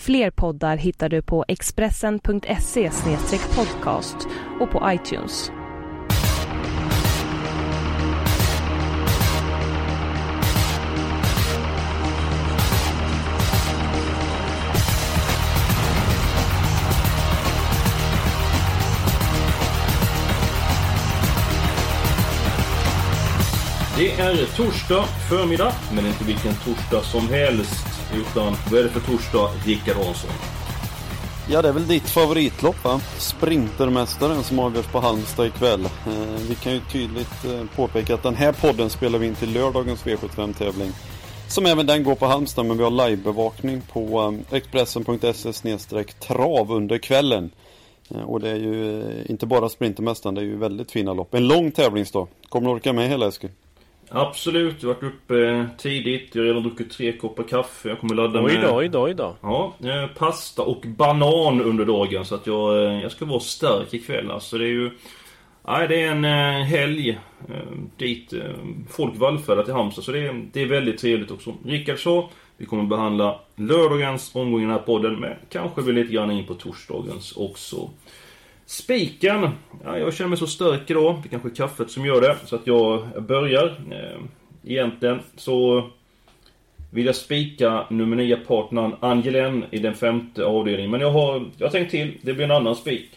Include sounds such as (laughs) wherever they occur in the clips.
Fler poddar hittar du på expressen.se podcast och på iTunes. Det är torsdag förmiddag, men inte vilken torsdag som helst. Utan vad är det för torsdag, Rickard Hansson? Ja, det är väl ditt favoritlopp va? Sprintermästaren som avgörs på Halmstad ikväll. Eh, vi kan ju tydligt eh, påpeka att den här podden spelar vi in till lördagens V75-tävling. Som även den går på Halmstad, men vi har livebevakning på eh, Expressen.se trav under kvällen. Eh, och det är ju eh, inte bara Sprintermästaren, det är ju väldigt fina lopp. En lång tävlingsdag. Kommer du orka med hela Eskil? Absolut, jag har varit uppe eh, tidigt. Jag har redan druckit tre koppar kaffe. Jag kommer ladda oj med... då, oj då, oj då. Ja, eh, pasta och banan under dagen. Så att jag, eh, jag ska vara stark ikväll. Alltså det är ju... Nej, det är en helg dit folk vallfärdar till Halmstad. Så det är, det är väldigt trevligt också. Rickard sa, vi kommer behandla lördagens omgång i den här podden. Men kanske vi lite grann in på torsdagens också. Spiken. Ja, jag känner mig så stark idag. Det kanske är kaffet som gör det. Så att jag börjar. Eh, egentligen så vill jag spika nummer 9 partnern Angelen i den femte avdelningen. Men jag har, jag har tänkt till. Det blir en annan spik.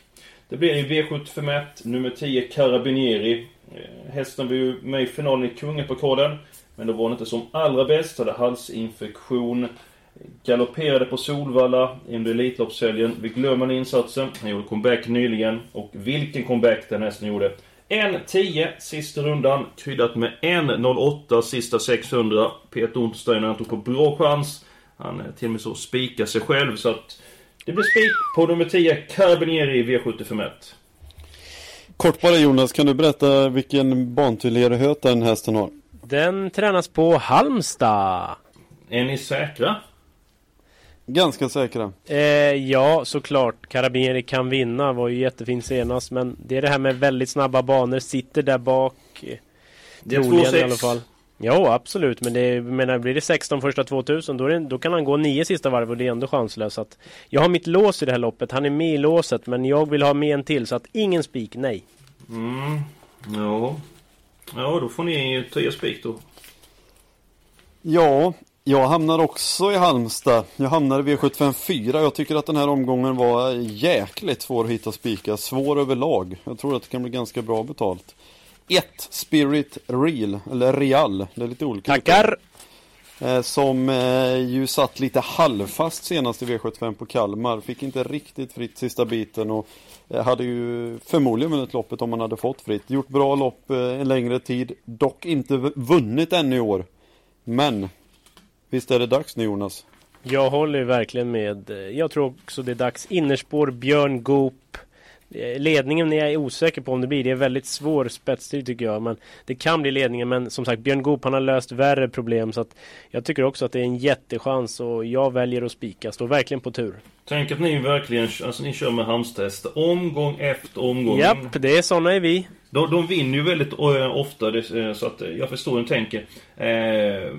Det blir i V751 nummer 10 Carabinieri. Eh, hästen var ju med i finalen i Kungapokalen. Men då var han inte som allra bäst. Hade halsinfektion. Galopperade på Solvalla under Elitloppshelgen. Vi glömmer den insatsen. Han gjorde comeback nyligen. Och vilken comeback den hästen gjorde. 1.10 sista rundan. Kryddat med 1.08 sista 600. Peter Untersteiner han tog på bra chans. Han eh, till och med så spikar sig själv. Så att det blir spik på nummer 10 Carabinieri i V751. Kort bara Jonas, kan du berätta vilken bantillhörighet den hästen har? Den tränas på Halmstad. Är ni säkra? Ganska säkra. Eh, ja, såklart. Carabinieri kan vinna. Var ju jättefin senast. Men det är det här med väldigt snabba banor. Sitter där bak. Det är Troligen 2,6. i alla fall. Jo, absolut. Men det menar, blir det 16 första 2000 då, är det, då kan han gå 9 sista varv och det är ändå chanslöst. Så att Jag har mitt lås i det här loppet. Han är med i låset. Men jag vill ha med en till. Så att ingen spik, nej. Mm. Ja. Ja, då får ni ta er spik då. Ja, jag hamnar också i Halmstad. Jag hamnar i V754. Jag tycker att den här omgången var jäkligt svår att hitta spikar. Svår överlag. Jag tror att det kan bli ganska bra betalt. 1. Spirit Real, eller Real. Det är lite olika. Tackar! Eh, som eh, ju satt lite halvfast senast i V75 på Kalmar. Fick inte riktigt fritt sista biten och eh, hade ju förmodligen vunnit loppet om man hade fått fritt. Gjort bra lopp en längre tid. Dock inte vunnit ännu i år. Men visst är det dags nu Jonas? Jag håller verkligen med. Jag tror också det är dags. Innerspår, Björn Goop. Eh, Ledningen är jag osäker på om det blir. Det är väldigt svår spetstid tycker jag. Men det kan bli ledningen. Men som sagt, Björn Goop han har löst värre problem. Så att jag tycker också att det är en jättechans. Och jag väljer att spika. Står verkligen på tur. Tänk att ni verkligen, alltså ni kör med Halmstadhästar omgång efter omgång. Japp, det är såna är vi. De, de vinner ju väldigt eh, ofta, eh, så att jag förstår hur ni tänker. Eh,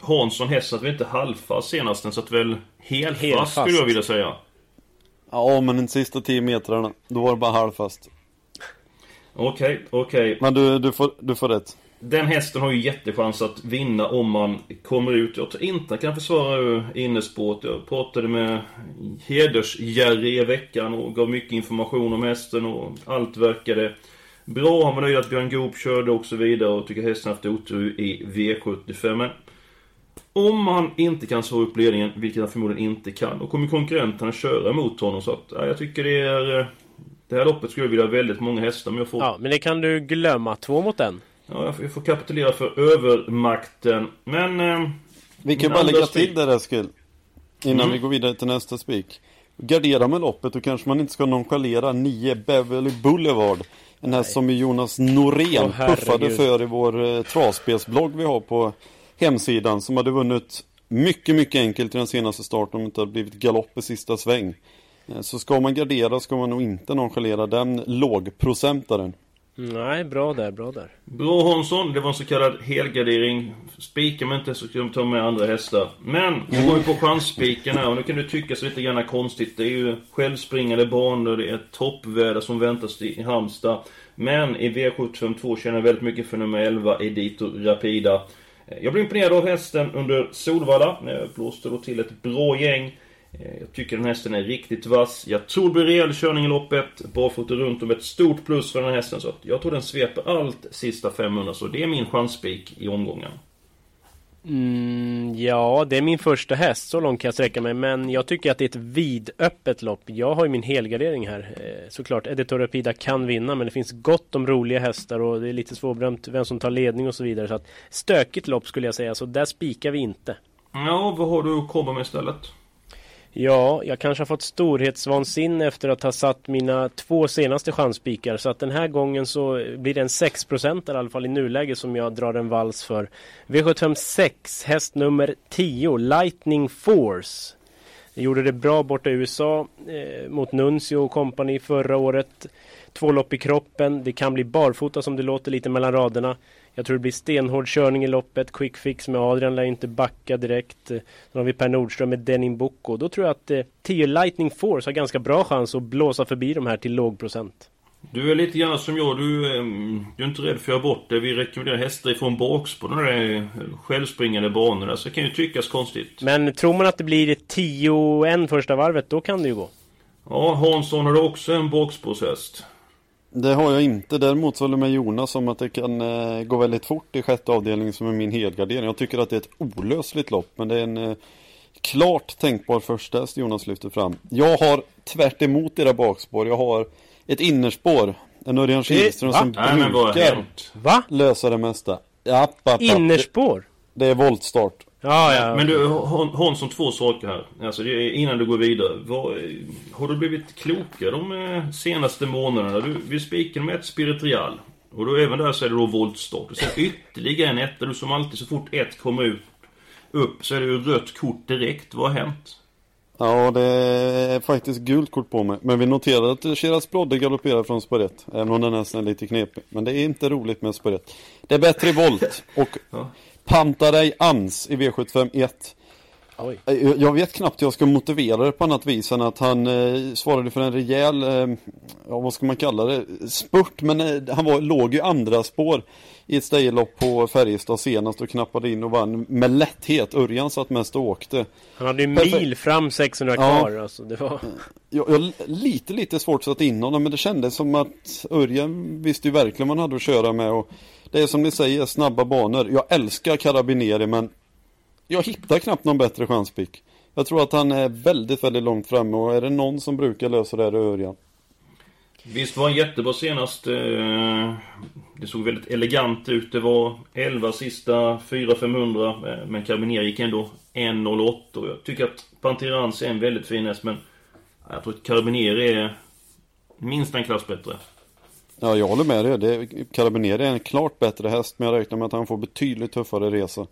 Hansson häst satt väl inte halvfast senast, den satt väl helfast, Helfast. skulle jag vilja säga. Ja men den sista 10 metrarna, då var det bara halvfast. Okej, okej. Men du, du, får, du får rätt. Den hästen har ju jättechans att vinna om man kommer ut. Jag tror inte han kan försvara innespåret. Jag pratade med Heders-Jerry i veckan och gav mycket information om hästen och allt verkade bra. Han var nöjd att Björn Goop körde och så vidare och tycker hästen haft otur i V75. Men om han inte kan slå upp ledningen, vilket han förmodligen inte kan, då kommer konkurrenterna köra mot honom. Så att, ja, jag tycker det är... eh, Det här loppet skulle jag vilja ha väldigt många hästar, men jag får... Ja, men det kan du glömma. Två mot en. Ja, jag får- jag får kapitulera för övermakten. Men... Eh, Vi kan bara lägga spik. till det där Eskil. Innan Mm. vi går vidare till nästa spik. Garderar med loppet då kanske man inte ska nonchalera 9 Beverly Boulevard. En häst som Jonas Norén Åh, puffade för i vår eh, travspelsblogg vi har på hemsidan. Som hade vunnit mycket, mycket enkelt i den senaste starten om det inte hade blivit galopp i sista sväng. Eh, Så ska man gardera ska man nog inte nonchalera den lågprocentaren. Nej, bra där, bra där. Bra Hansson, det var en så kallad helgardering. Spikar man inte så ska de ta med andra hästar. Men, vi går ju på chansspiken här och nu kan det tyckas lite grann konstigt. Det är ju självspringande banor, det är toppväder som väntas i Halmstad. Men i V752 känner jag väldigt mycket för nummer 11, Edito Rapida. Eh, jag blev imponerad av hästen under Solvalla. Eh, jag blåste då till ett bra gäng. Eh, jag tycker den hästen är riktigt vass. Jag tror det blir rejäl körning i loppet. Barfota runt om ett stort plus för den här hästen. Så att jag tror den sveper allt sista 500. Så det är min chansspik i omgången. Mm, ja, det är min första häst. Så långt kan jag sträcka mig. Men jag tycker att det är ett vidöppet lopp. Jag har ju min helgardering här. Eh, såklart, Editor Rapida kan vinna. Men det finns gott om roliga hästar. Och det är lite svårbedömt vem som tar ledning och så vidare. Så att, stökigt lopp skulle jag säga. Så där spikar vi inte. Ja, vad har du att komma med istället? Ja, jag kanske har fått storhetsvansinne efter att ha satt mina två senaste chansspikar. Så att den här gången så blir det en 6% i alla fall i nuläget som jag drar en vals för. V756, häst nummer 10, Lightning Force. Det gjorde det bra borta i USA eh, mot Nuncio och kompani förra året. Två lopp i kroppen. Det kan bli barfota som det låter lite mellan raderna. Jag tror det blir stenhård körning i loppet. Quick fix med Adrian lär inte backa direkt. Eh, Sen har vi Per Nordström med Denim Boko. Då tror jag att eh, 10 Lightning Force har ganska bra chans att blåsa förbi de här till låg procent. Du är lite grann som jag. Du, ehm, du är inte rädd för att göra bort det. Vi rekommenderar hästar ifrån bakspår. När det är självspringande banor där. Så det kan ju tyckas konstigt. Men tror man att det blir 10-1 första varvet, då kan det ju gå. Ja, Hansson har också en bakspårshäst. Det har jag inte. Däremot så håller jag med Jonas om att det kan eh, gå väldigt fort i sjätte avdelningen som är min helgardering. Jag tycker att det är ett olösligt lopp men det är en eh, klart tänkbar första häst Jonas lyfter fram. Jag har tvärt emot era bakspår. Jag har ett innerspår. En Örjan Kihlström va? som Nej men vad har brukar? Va? lösa det mesta. Japp, app, app. Innerspår? Det är voltstart. Ja, ja. Men du, Han- Hansson, två saker här. Alltså, innan du går vidare. Vad, har du blivit klokare de eh, senaste månaderna? Du, vi spikade med ett Spiritrial. Och då även där så är det då voltstart. Och sen ytterligare en etta. Du som alltid så fort ett kommer ut upp så är det ju rött kort direkt. Vad har hänt? Ja, det är faktiskt gult kort på mig. Men vi noterade att Shiraz Brodde galopperar från spår 1. Även om den nästan är lite knepig. Men det är inte roligt med spår 1. Det är bättre i volt. Och Ja. Pantarej Ams i V75 1. Oj. Jag jag vet knappt hur jag ska motivera det på annat vis än att han eh, svarade för en rejäl, eh, ja vad ska man kalla det, spurt. Men eh, han var, låg ju andra spår i ett stejlopp på Färjestad senast och knappade in och vann med lätthet. Örjan satt mest och åkte. Han hade ju Perfekt. mil fram 600 Ja. kvar. Alltså, det var... Jag, jag lite, lite svårt att sätta in honom men det kändes som att Örjan visste ju verkligen vad han hade att köra med och det är som ni säger, snabba banor. Jag älskar Carabinieri men jag hittar knappt någon bättre chanspick. Jag tror att han är väldigt, väldigt långt framme och är det någon som brukar lösa det här är Örjan. Visst var han jättebra senast. Eh, det såg väldigt elegant ut. Det var 11 sista 4-500. Eh, men Carabinieri gick ändå 1.08. Och jag tycker att Panterans är en väldigt fin häst men jag tror att Carabinieri är minst en klass bättre. Ja, jag håller med dig. Det, Carabinieri är en klart bättre häst men jag räknar med att han får betydligt tuffare resa.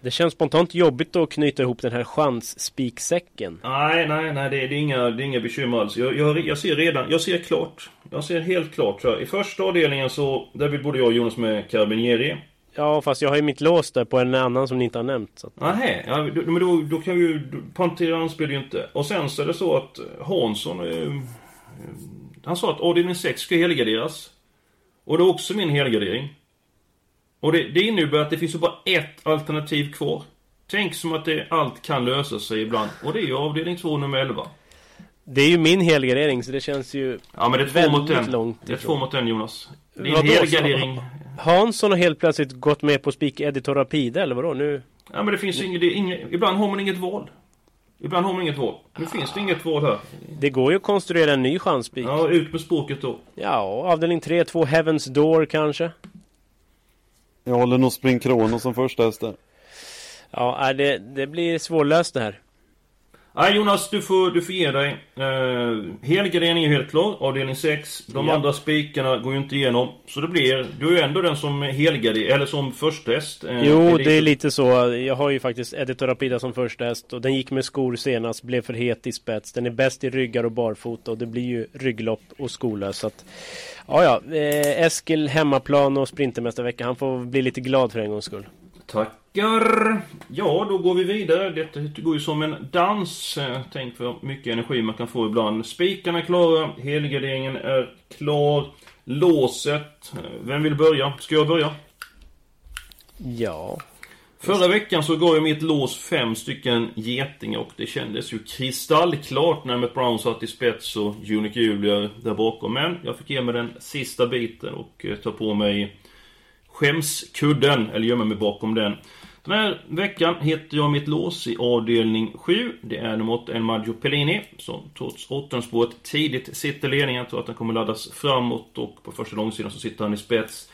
Det känns spontant jobbigt att knyta ihop den här chansspiksäcken. Nej, nej, nej. Det är, det är, inga, det är inga bekymmer alls. Jag, jag, jag ser redan, jag ser klart. Jag ser helt klart. Så här, I första avdelningen så, där vill både jag och Jonas med Carabinieri. Ja, fast jag har ju mitt lås där på en annan som ni inte har nämnt. Så att... Nej, ja, då- men då, då kan vi ju... Panteran spelar ju inte. Och sen så är det så att Hansson... Eh, han sa att avdelning 6 ska helgarderas. Och det är också min helgardering. Och det, det innebär att det finns ju bara ett alternativ kvar. Tänk som att det, allt kan lösa sig ibland. Och det är ju avdelning 2, nummer 11. Det är ju min helgardering så det känns ju Ja men det är två mot en. långt Det är två mot en Jonas. Din Vadå, helgardering... Hansson har helt plötsligt gått med på spik Editor Rapide eller vadå nu? Ja men det finns inget, det är inget... Ibland har man inget val. Ibland har man inget val. Nu finns det inget val här. Det går ju att konstruera en ny chansspik. Ja, Ja, ut med språket då. avdelning 3, 2 Heavens Door kanske. Jag håller nog Spring Krono som första häst där. Ja, är det, det blir svårlöst det här. Nej Jonas, du får, du får ge dig. Uh, helgardering är helt klar, avdelning 6. De Ja. andra spikarna går ju inte igenom. Så det blir, du är ju ändå den som helgarderar, eller som första häst. eh, Jo, i det är ditt- lite så. Jag har ju faktiskt Editor Rapida som första häst och den gick med skor senast, blev för het i spets. Den är bäst i ryggar och barfota och det blir ju rygglopp och skolös. Så att, ja, ja. Eh, Eskil hemmaplan och Sprintermästarvecka. Han får bli lite glad för en gångs skull. Tackar! Ja, då går vi vidare. Detta går ju som en dans. Eh, Tänk för mycket energi man kan få ibland. Spikarna är klara, helgarderingen är klar. Låset. eh, Vem vill börja? Ska jag börja? Ja. Förra veckan så gav jag mitt lås fem stycken getingar och det kändes ju kristallklart när Matt Brown satt i spets och Unique Julia där bakom. Men jag fick ge mig den sista biten och eh, ta på mig skämskudden, eller gömma mig bakom den. Den här veckan heter jag mitt lås i avdelning 7. Det är nummer 8, El Maggio Pellini, som trots åttonspåret tidigt sitter i ledningen. Jag tror att den kommer laddas framåt och på första långsidan så sitter han i spets.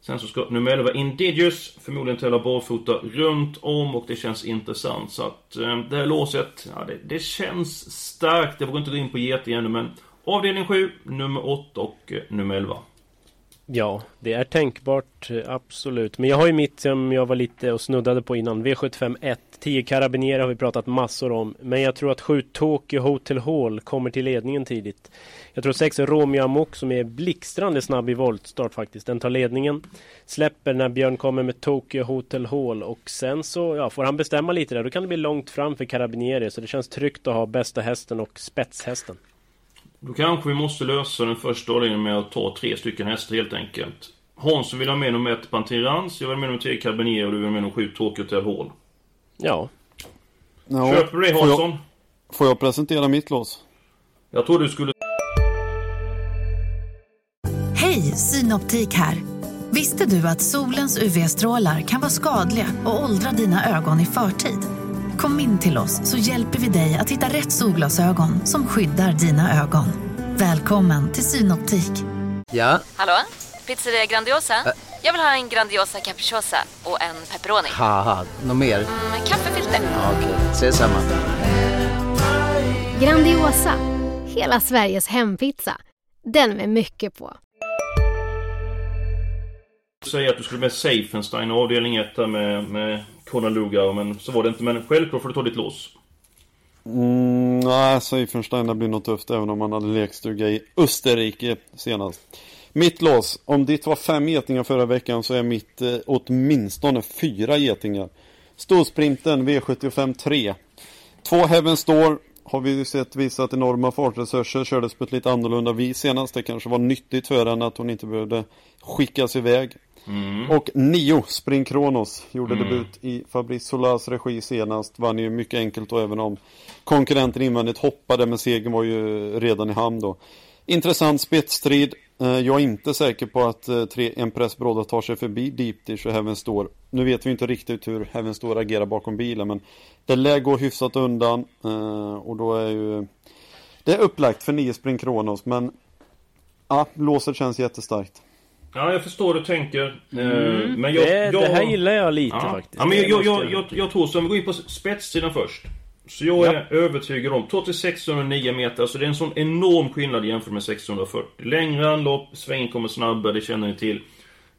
Sen så ska nummer 11 Indigius förmodligen tävla barfota runt om och det känns intressant. Så att eh, det här låset, ja det, det känns starkt. Jag vågar inte gå in på geting ännu men avdelning 7, nummer 8 och eh, nummer 11. Ja, det är tänkbart, eh, absolut. Men jag har ju mitt som jag var lite och snuddade på innan. V75 1. 10 Carabinieri har vi pratat massor om. Men jag tror att 7 Tokyo Hotel Hall kommer till ledningen tidigt. Jag tror 6 Romeo Amok som är blixtrande snabb i voltstart faktiskt. Den tar ledningen. Släpper när Björn kommer med Tokyo Hotel Hall. Och sen så ja, får han bestämma lite där. Då kan det bli långt fram för Carabinieri. Så det känns tryggt att ha bästa hästen och spetshästen. Då kanske vi måste lösa den första avdelningen med att ta tre stycken hästar helt enkelt. Hans vill ha med nummer 1 Pantirans, jag vill ha med nummer 3 Carabinier och du vill ha med nummer 7 Tokyo Hall. Ja, Ja, Köper du det får, Hansson? jag, får jag presentera mitt lås? Jag tror du skulle... Hej, Synoptik här. Visste du att solens UV-strålar kan vara skadliga och åldra dina ögon i förtid? Kom in till oss så hjälper vi dig att hitta rätt solglasögon som skyddar dina ögon. Välkommen till Synoptik. Ja, Hallå? Pizzeria Grandiosa? Jag vill ha en Grandiosa capriciosa och en pepperoni. haha, något mer? Med kaffefilter. Ja, Okej, ses samma. Grandiosa, hela Sveriges hempizza. Den med mycket på. säga att du skulle med Seifenstein avdelning 1 där med, med Konaluga, men så var det inte. Men självklart får du ta ditt lås. Mm, nej, Seifenstein det blir nog tufft även om han hade lekstuga i Österrike senast. Mitt lås, om ditt var fem getingar förra veckan så är mitt eh, åtminstone fyra getingar. Storsprinten V75 3. Två Heaven Store har vi ju sett visat enorma fartresurser, kördes på ett lite annorlunda vis senast. Det kanske var nyttigt för henne att hon inte behövde skickas iväg. Och nio Spring Kronos gjorde debut i Fabrice Solas regi senast. Vann ju mycket enkelt och även om konkurrenten invändigt hoppade men segern var ju redan i hamn då. Intressant spetsstrid. Eh, Jag är inte säker på att eh, tre Empress Broda tar sig förbi Deep Dish och Heaven Store. Nu vet vi inte riktigt hur Heaven Store agerar bakom bilen men det lär gå hyfsat undan eh, och då är ju det är upplagt för nio Spring Kronos men ja, låset känns jättestarkt. Ja, jag förstår hur du tänker. Eh, men jag, det, jag, det här gillar jag lite ja. faktiskt. Ja, men jag, jag, jag, jag, jag tror så. Om vi går in på spetssidan först. Så jag är övertygad om, trots 609 meter, så det är en sån enorm skillnad jämfört med 640. Längre anlopp, svängen kommer snabbare, det känner ni till.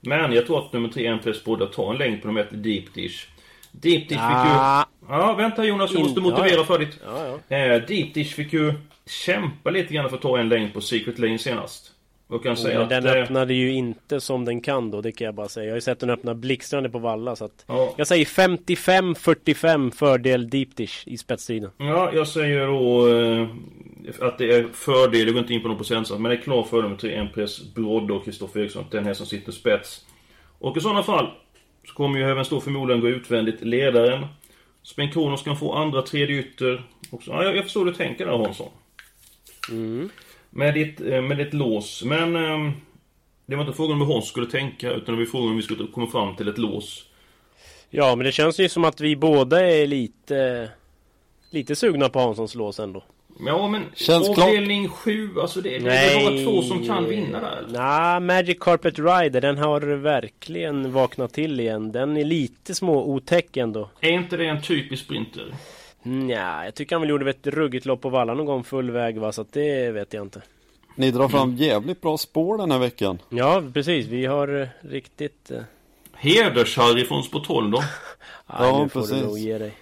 Men jag tror att nummer 3, Empress borde ta en längd på nummer 1, Deep Dish. Deep Dish fick ju... Ah. Ja, vänta Jonas, jag måste In- motivera ja, ja. för ditt. Ja, ja. Eh, Deep Dish fick ju kämpa lite grann för att ta en längd på Secret Lane senast. Och kan säga att... den eh, öppnade ju inte som den kan då, det kan jag bara säga. Jag har ju sett den öppna blixtrande på Valla så att Ja. Jag säger 55-45 fördel deep dish i spetsstriden. Ja, jag säger då eh, att det är fördel, jag går inte in på någon procentsats, men det är klar fördel med tre Empress Brodde och Kristoffer Eriksson, den här som sitter spets. Och i sådana fall så kommer ju även stå förmodligen gå utvändigt ledaren. Spen Kronos kan få andra tredje ytter. Också. Ja, jag, jag förstår hur du tänker där Hansson. Med, ditt, eh, med ditt lås, men ehm, det var inte frågan om hur Hans skulle tänka, utan det var frågan om vi skulle komma fram till ett lås. Ja, men det känns ju som att vi båda är lite Lite sugna på Hanssons lås ändå. Ja, men Känns avdelning 7, alltså det, det är bara två som kan vinna där. Nej, Magic Carpet Rider, den har verkligen vaknat till igen. Den är lite små otäck ändå. Är inte det en typisk sprinter? Mm, ja, jag tycker han väl gjorde ett ruggigt lopp på Valla någon gång full väg va, så att det vet jag inte. Ni drar fram jävligt bra spår den här veckan. Ja, precis. Vi har eh, riktigt... Eh... Heders-Harry från Sport 12 då? (laughs) ja, nu får precis. du nog ge dig.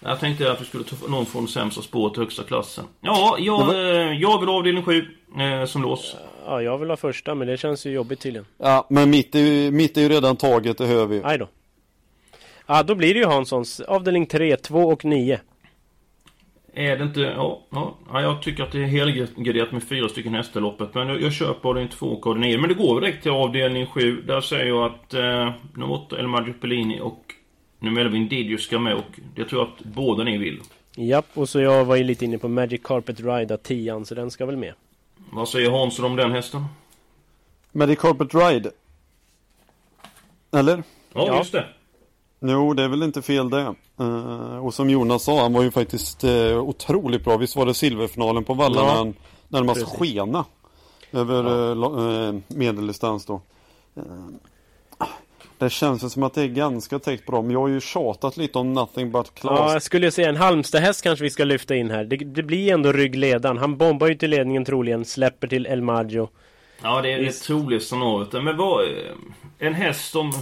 Jag tänkte att vi skulle ta någon från sämsta spåret till högsta klassen. Ja, jag, var... Eh, jag vill ha avdelning 7 eh, som lås. Ja, jag vill ha första, men det känns ju jobbigt tydligen. Ja, men mitt är ju, mitt är ju redan taget, det hör vi Aj då. Ja, då blir det ju Hanssons avdelning 3, 2 och 9. Är det inte... Ja, ja, jag tycker att det är helgarderat med fyra stycken hästar i loppet. Men jag, jag köper avdelning 2 och avdelning 9. Men det går direkt till avdelning 7. Där säger jag att eh, nummer 8 El Maggio Pellini och nummer 11 Indidio ska med. Och det tror jag att båda ni vill. Japp, och så jag var ju lite inne på Magic Carpet Ride 10 så den ska väl med. Vad säger Hansson om den hästen? Magic Carpet Ride? Eller? Ja, ja. just det. Jo, det är väl inte fel det. Uh, och som Jonas sa, han var ju faktiskt uh, otroligt bra. Visst var det silverfinalen på Valla ja, när, när man ska skena över ja. uh, medeldistans då. det känns som att det är ganska täckt bra, men jag har ju tjatat lite om Nothing But Class. Ja, jag skulle säga en Halmstad-häst kanske vi ska lyfta in här. Det, det blir ändå ryggledaren. Han bombar ju till ledningen troligen, släpper till El Maggio. Ja, det är det troliga scenariot. Men vad... En häst som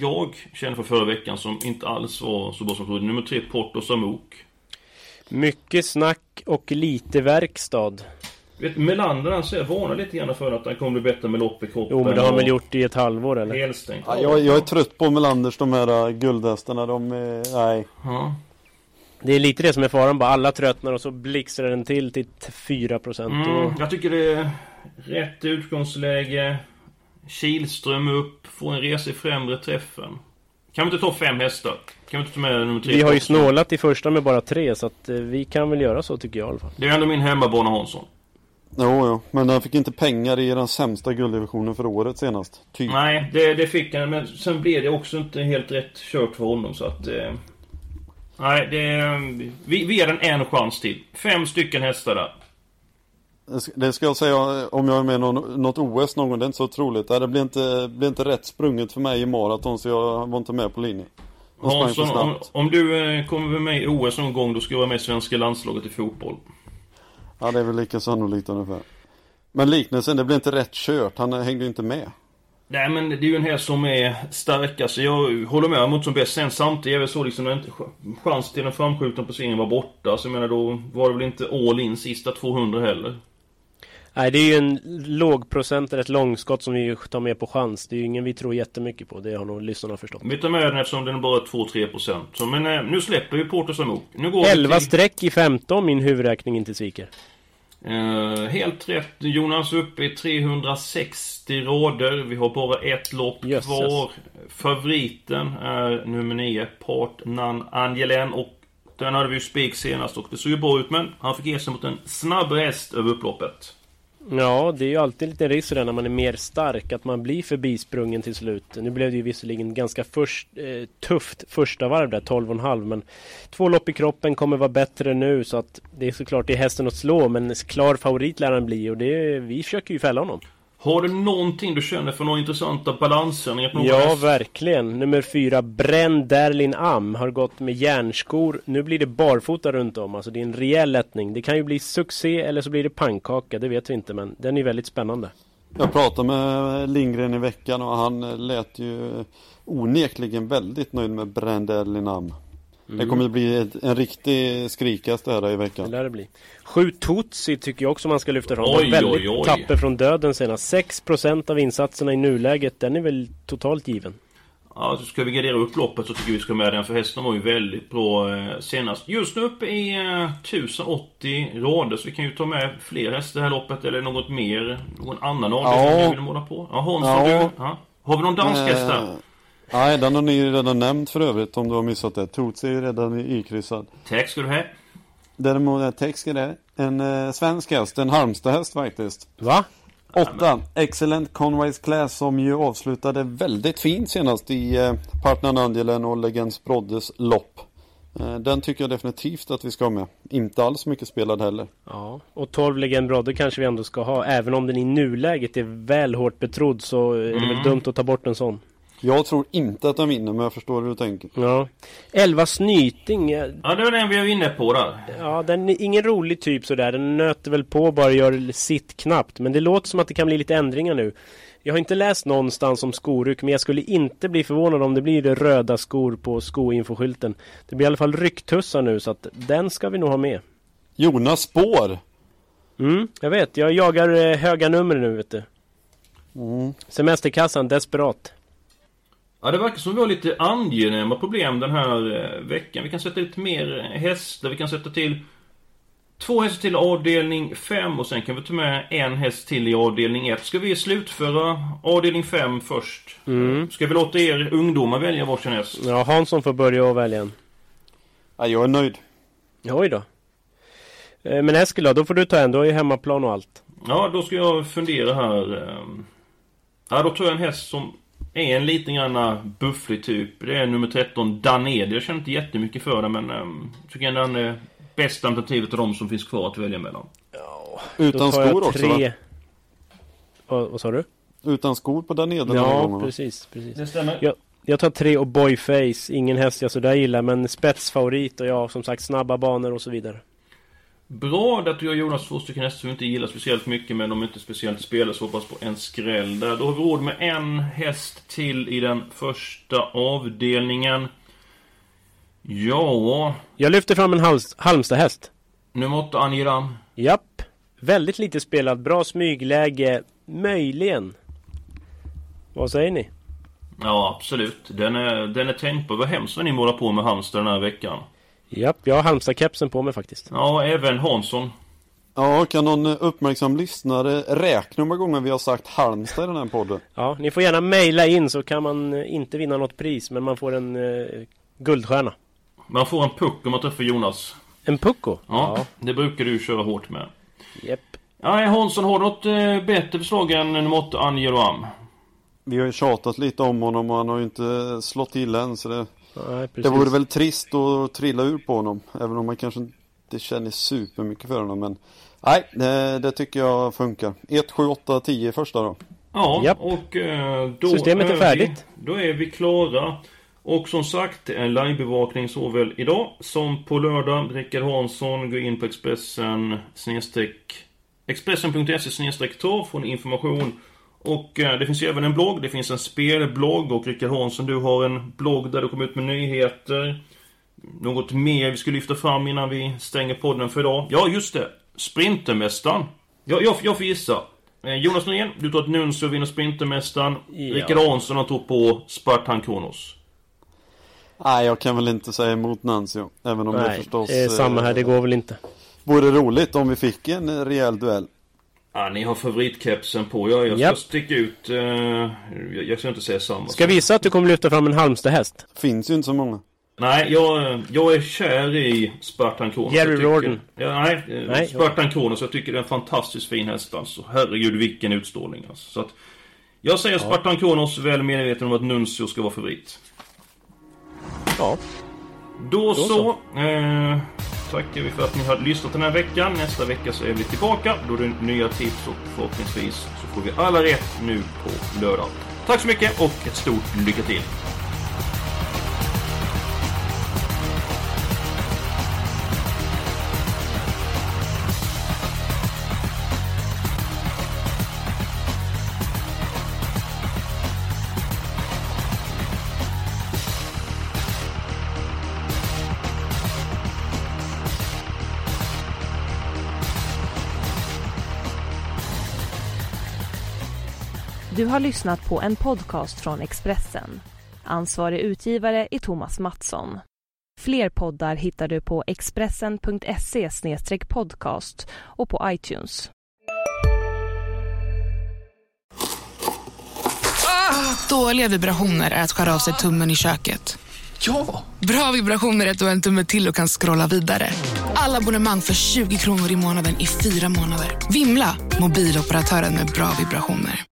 jag känner för förra veckan som inte alls var så bra som jag trodde. Nummer tre, Porto Samok. Mycket snack och lite verkstad. Vet, Melander han säger, varnar lite grann för att han kommer bli bättre med lopp i kroppen. Jo men det har han väl gjort i ett halvår eller? Helstängt. Ja, jag, jag, är trött på Melanders de här äh, guldhästarna. De är, nej. Ja. Det är lite det som är faran bara. Alla tröttnar och så blixtrar den till till 4% mm, och... Jag tycker det är rätt utgångsläge. Kilström upp, får en resa i främre träffen. Kan vi inte ta fem hästar? Kan vi inte ta med nummer tre? Vi har ju snålat i första med bara tre så att eh, vi kan väl göra så tycker jag i alla fall. Det är ändå min hemmabana Hansson. Jo, jo, men han fick inte pengar i den sämsta gulddivisionen för året senast. Typ. Nej, det, det fick han. Men sen blev det också inte helt rätt kört för honom så att... Eh, nej, det... Vi, vi ger den en chans till. Fem stycken hästar där. Det ska jag säga om jag är med i något OS någon gång, det är inte så troligt. Det blir inte, blir inte rätt sprunget för mig i maraton så jag var inte med på linjen. Hansson, om, om, du eh, kommer med i OS någon gång då ska du vara med i svenska landslaget i fotboll. Ja det är väl lika sannolikt ungefär. Men liknelsen, det blir inte rätt kört. Han hängde ju inte med. Nej men det är ju en häst som är starkast. Jag håller med mot som bäst. Sen samtidigt är det så liksom inte chans till en framskjuten placering var borta. Så jag menar då var det väl inte all in sista 200 heller. Nej, det är ju en lågprocent, ett långskott som vi tar med på chans. Det är ju ingen vi tror jättemycket på. Det har nog lyssnarna förstått. Vi tar med den eftersom den är bara 2-3%. Så, men eh, nu släpper vi Porto. Nu går 11 till... streck i 15 min huvudräkning inte sviker. Uh, helt rätt Jonas, uppe i 360 rader. Vi har bara ett lopp Jösses. kvar. Favoriten är nummer 9, Part Nan Angelen. Och den hade vi ju spik senast och det såg ju bra ut men han fick ge sig mot en snabb häst över upploppet. Ja, det är ju alltid lite risk när man är mer stark att man blir förbisprungen till slut. Nu blev det ju visserligen ganska först, eh, tufft första varv där, 12,5 men två lopp i kroppen kommer vara bättre nu så att det är såklart det är hästen att slå men klar favorit lär han bli och det, vi försöker ju fälla honom. Har du någonting du känner för några intressanta balanser? Ja, verkligen. Nummer fyra, Brenn Derlin Am, har gått med järnskor. Nu blir det barfota runt om. Alltså det är en rejäl lättning. Det kan ju bli succé eller så blir det pannkaka. Det vet vi inte, men den är väldigt spännande. Jag pratade med Lindgren i veckan och han lät ju onekligen väldigt nöjd med Brenn Derlin Am. Mm. Det kommer att bli en riktig skrikast här i veckan. Det lär det bli. Sju Tutsi tycker jag också man ska lyfta fram. Oj, väldigt oj, oj. tapper från döden senast. 6% av insatserna i nuläget, den är väl totalt given. Ja, så ska vi gardera upp loppet så tycker vi ska med den för hästen var ju väldigt bra eh, senast. Just nu uppe i eh, 1080 rader så vi kan ju ta med fler hästar det här loppet eller något mer. Någon annan avdelning ja. som du vill måla på. Ja, Hans, ja. Du, ja. Har vi någon dansk häst där? Nej, den har ni redan nämnt för övrigt om du har missat det. Toots är ju redan ikryssad. Tack ska du ha. Däremot, är tack ska det. En eh, svensk häst, en Halmstad-häst faktiskt. Va? Åtta, Excellent Conways Class som ju avslutade väldigt fint senast i eh, Partnern Angelen och Legends Broddes lopp. Eh, den tycker jag definitivt att vi ska ha med. Inte alls mycket spelad heller. Ja, och 12 Legend Brodde kanske vi ändå ska ha. Även om den i nuläget är väl hårt betrodd så är det mm. väl dumt att ta bort en sån. Jag tror inte att den vinner, men jag förstår hur du tänker. Ja. 11 Snyting. Ja, Ja, det var den vi var inne på där. ja, den är ingen rolig typ sådär. Den nöter väl på bara gör sitt knappt. Men det låter som att det kan bli lite ändringar nu. Jag har inte läst någonstans om skoryck men jag skulle inte bli förvånad om det blir det röda skor på skoinfoskylten. Det blir i alla fall rycktussar nu så att den ska vi nog ha med. Jonas Spår! Mm, jag vet. Jag jagar eh, höga nummer nu vet du. Mm. Semesterkassan, desperat. Ja, det verkar som vi har lite angenäma problem den här eh, veckan. Vi kan sätta lite mer hästar. Vi kan sätta till två hästar till avdelning 5 och sen kan vi ta med en häst till i avdelning 1. Ska vi slutföra avdelning 5 först? Mm. Ska vi låta er ungdomar välja varsin häst? Ja, Hansson får börja och välja en. Ja, jag är nöjd. Oj då. Eh, Men Eskil då, får du ta en. Du har ju hemmaplan och allt. Ja, då ska jag fundera här. ehm. Ja, då tar jag en häst som är en liten grann bufflig typ. Det är nummer 13, Daned. Jag känner inte jättemycket för den, men um, tycker ändå den är bästa alternativet av de som finns kvar att välja mellan. Utan tar jag skor också va? Vad, vad sa du? Utan skor på här Ja, gången precis, precis. Det styr. Jag, jag tar tre och boyface. Ingen häst jag sådär gillar, men spetsfavorit och ja, som sagt snabba banor och så vidare. Bra att du och Jonas två stycken hästar som inte gillar speciellt mycket men de är inte speciellt spelare så hoppas på en skräll där. Då har vi råd med en häst till i den första avdelningen. Ja, Jag lyfter fram en Halmstad-häst. nummer 8 Angiram. Japp. Väldigt lite spelad, bra smygläge. Möjligen. Vad säger ni? Ja, absolut. Den är, den är tänkbar. Vad hemskt vad ni målar på med Halmstad den här veckan. Japp, jag har Halmstad-kepsen på mig faktiskt. Ja, även Hansson. Ja, kan någon uppmärksam lyssnare räkna hur många gånger vi har sagt Halmstad i den här podden? Ja, ni får gärna mejla in så kan man eh, inte vinna något pris, men man får en eh, guldstjärna. Man får en puck om man träffar Jonas. En pucko? Ja, det brukar du köra hårt med. Japp. Ja, Hansson, har du något eh, bättre förslag än nummer 8 Angeram? Vi har ju tjatat lite om honom och han har ju inte slått till än så det, Nej, precis. det vore väl trist att trilla ur på honom. Även om man kanske inte känner supermycket för honom men Nej, det, det tycker jag funkar. 1, 7, 8, 10 första då. Ja, Japp. och eh, då Systemet är vi- färdigt. Då är vi klara. Och som sagt, en livebevakning såväl idag som på lördag. Rickard Hansson, gå in på Expressen snedstreck Expressen.se snedstreck får ni information. Och eh, det finns ju även en blogg, det finns en spelblogg och Rickard Hansson, du har en blogg där du kommer ut med nyheter. Något mer vi ska lyfta fram innan vi stänger podden för idag? Ja, just det! Sprintermästaren. Jag, jag, jag får gissa. Eh, Jonas Norén, du tror att Nuncio vinner Sprintermästaren. Ja. Rickard Hansson har tror på Spartan Kronos. Nej, jag kan väl inte säga emot Nancio. Även om det Nej, förstås det är samma här. Det eh, går väl inte. vore roligt om vi fick en eh, rejäl duell. Ja, ni har favoritkepsen på. Jag, jag ska Japp. sticka ut... Eh, jag, jag ska inte säga samma. Ska vi gissa att du kommer lyfta fram en Halmstad-häst? Finns ju inte så många. Nej, jag, jag är kär i Spartan Kronos. Jerry Jag tycker- Rorden. Ja, nej, eh, Nej, Spartan Kronos. Jag tycker det är en fantastiskt fin häst alltså. Herregud vilken utstrålning alltså. Så att, jag säger Spartan Kronos, väl medveten om att Nuncio ska vara favorit. Ja. Då, så. så. Eh, tackar vi för att ni har lyssnat den här veckan. Nästa vecka så är vi tillbaka. Då är det nya tips och förhoppningsvis så får vi alla rätt nu på lördag. Tack så mycket och ett stort lycka till. Du har lyssnat på en podcast från Expressen. Ansvarig utgivare är Thomas Mattsson. Fler poddar hittar du på expressen.se podcast och på iTunes. Dåliga vibrationer är att skära av sig tummen i köket. Ja! Bra vibrationer är att du har en tumme till och kan scrolla vidare. Alla abonnemang för 20 kronor i månaden i fyra månader. Vimla! Mobiloperatören med bra vibrationer.